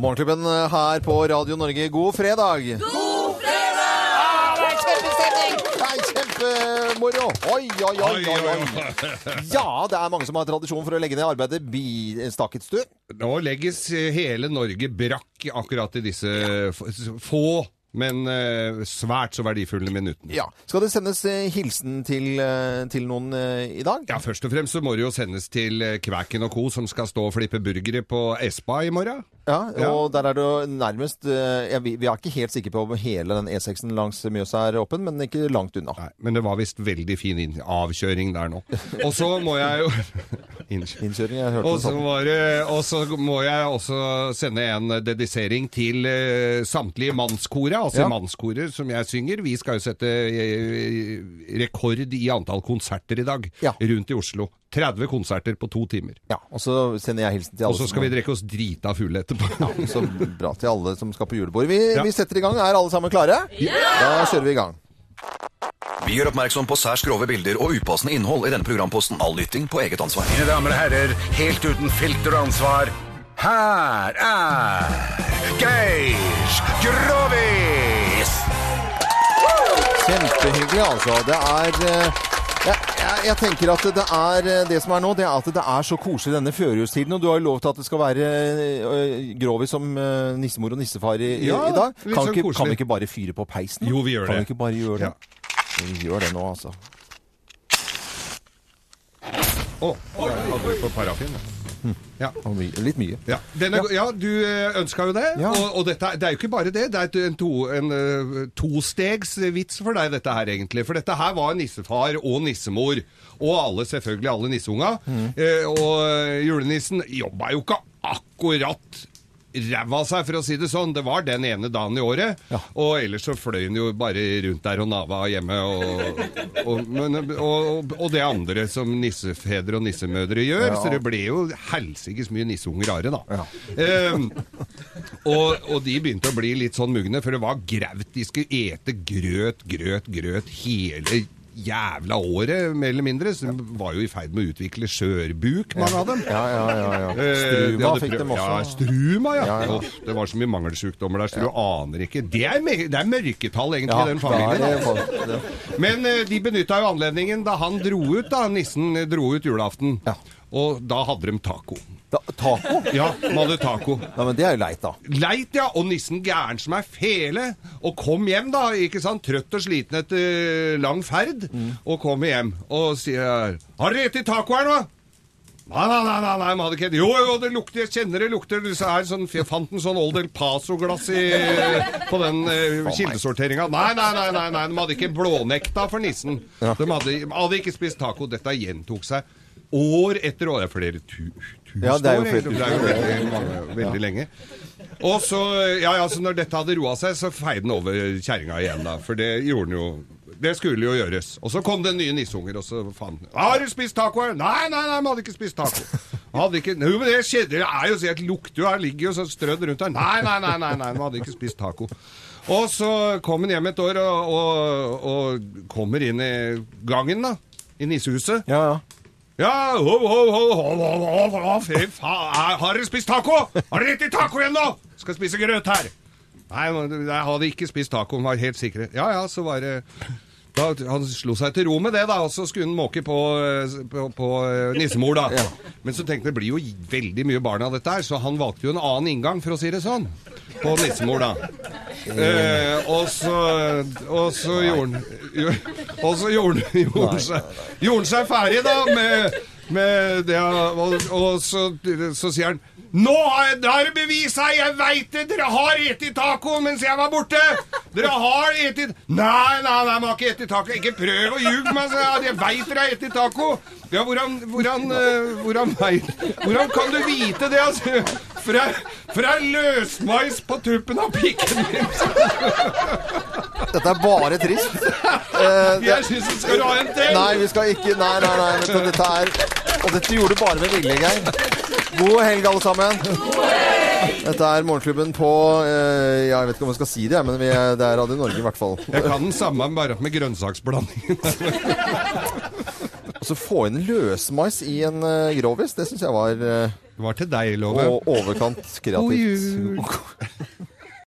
Morgenklubben her på Radio Norge. God fredag! God fredag! Ah, det er kjempestemning! Det er kjempemoro! Oi, oi, oi, oi, oi. Ja, det er mange som har tradisjon for å legge ned arbeidet bistakket stund. Nå legges hele Norge brakk akkurat i disse få, men eh, svært så verdifulle minuttene. Ja. Skal det sendes eh, hilsen til, eh, til noen eh, i dag? Ja, Først og fremst så må det jo sendes til eh, Kvæken og co., som skal stå og flippe burgere på Espa i morgen. Ja, Ja. og der er det jo nærmest eh, ja, vi, vi er ikke helt sikre på om hele den E6-en langs Mjøsa er åpen, men ikke langt unna. Nei, Men det var visst veldig fin avkjøring der nå. Og så må jeg jo Innkjøring, jeg hørte Og det så sånn. var det- og så må jeg også sende en dedisering til eh, samtlige mannskoret, altså Ja. mannskoret som jeg synger. Vi skal jo sette eh, rekord i antall konserter i dag Ja. rundt i Oslo. 30 konserter på to timer. Ja, og så sender jeg hilsen til alle Og så skal vi drikke oss drita fulle etterpå. Ja, så bra til alle som skal på julebord. Vi, Ja. vi setter i gang. Er alle sammen klare? Ja! Da kjører vi i gang. Vi gjør oppmerksom på særs grove bilder og upassende innhold i denne programposten. All lytting på eget ansvar. Mine damer og herrer, helt uten filter og ansvar, her er Geir Grovis! Kjempehyggelig, altså. Det er eh, jeg, jeg, jeg tenker at det er eh, det som er nå, det er at det er så koselig denne førjulstiden. Og du har jo lovt at det skal være eh, grovis som eh, nissemor og nissefar i, Ja, i dag. Kan, sånn ikke, kan vi ikke bare fyre på peisen? Jo, vi gjør kan det. vi ikke bare gjøre det? Ja. Vi gjør det nå, altså. Å, Oh, hadde vi på parafin. Ja. Og my litt mye. Ja, denne, ja. du ønska jo det. Ja. Og, og dette, det er jo ikke bare det. Det er en, to, en eh, tostegsvits for deg, dette her, egentlig. For dette her var nissefar og nissemor. Og alle, selvfølgelig alle nisseunga. Mm. Eh, og julenissen jobba jo ikke akkurat ræva av seg, for å si det sånn. Det var den ene dagen i året. Ja. Og ellers så fløy han jo bare rundt der og nava hjemme. Og, og, men, og, og det andre som nissefedre og nissemødre gjør. Ja. Så det ble jo helsikes mye nisseunger rare, da. Ja. Um, og, og de begynte å bli litt sånn mugne, for det var graut. De skulle ete grøt, grøt, grøt hele jævla året, mer eller mindre. De var jo i ferd med å utvikle skjørbuk, mange av dem. Ja, ja, ja. ja. Eh, de Struma fikk dem også. Ja, struma, ja. Ja, ja. Det var så mye mangelsjukdommer der, så du aner ikke. Det er, det er mørketall, egentlig, den familien. Men de benytta jo anledningen da han dro ut, da nissen dro ut julaften. Ja. Og da hadde de taco. Da, taco? Ja, de hadde taco. Ja, men det er jo leit, da. Leit, ja. Og nissen gæren som er fele. Og kom hjem, da. ikke sant? Trøtt og sliten etter lang ferd. Og kom hjem og sier 'Har dere spist taco her nå?' Nei, nei, nei, nei, nei, hadde ikke Jo, jo, det lukter, jeg kjenner det lukter det er sånn, Jeg fant en sånn Old El Paso-glass på den uh, kildesorteringa. Nei, nei, nei, nei, nei, de hadde ikke blånekta for nissen. De hadde, hadde ikke spist taco. Dette gjentok seg år etter år. Det er flere tu, tusen Ja, det er jo flere år. Det er jo veldig, mange, veldig lenge. Og så, ja, ja, så når dette hadde roa seg, så feide den over kjerringa igjen, da. For det gjorde den jo Det skulle jo gjøres. Og så kom det nye nisseunger, og så faen Har du spist taco? her?» Nei, nei, nei, vi hadde ikke spist taco. Hadde ikke, jo, men det skjedde, det er jo så helt lukter jo her, ligger jo så strødd rundt her. Nei, nei, nei, nei, nei, vi hadde ikke spist taco. Og så kom han hjem et år og, og, og kommer inn i gangen, da. I nissehuset. Ja, ja. Ja, ho, ho, ho, ho, ho, ho, fy faen. Har dere spist taco? Har dere i taco igjen nå? Skal spise grøt her. Nei, jeg hadde ikke spist taco, var helt sikre. Ja, ja, så var det... Da, han slo seg til ro med det, da, og så skulle han måke på, på, på eh, nissemor. da. Men så tenkte han det blir jo veldig mye barn av dette her, så han valgte jo en annen inngang, for å si det sånn, på nissemor. da. Eh, og så, og så gjorde han seg, ferdig, da, med, med det Og, og så, så sier han nå er det bevis her! Jeg veit det! Dere har spist taco mens jeg var borte! Dere har spist Nei, nei, nei, vi har ikke spist taco. Ikke prøv å ljuge meg! jeg. Veit dere har spist taco! Ja, hvordan, hvordan, hvordan, hvordan, veit- hvordan kan du vite det? Altså? For jeg løsmais på tuppen av pikken min! Dette er bare trist. Uh, Jeg syns du skal ha en til! Nei, vi skal ikke Nei, nei, nei. Du, dette er Og dette gjorde du bare med vilje, Geir. God helg, alle sammen. Dette er Morgenklubben på eh, Jeg vet ikke om jeg skal si det, men vi er, det er Radio Norge, i hvert fall. Jeg kan den samme, bare med grønnsaksblandingen. Altså få inn løsmais i en uh, grovis, det syns jeg var Det var til deg, Love. overkant kreativt. God jul.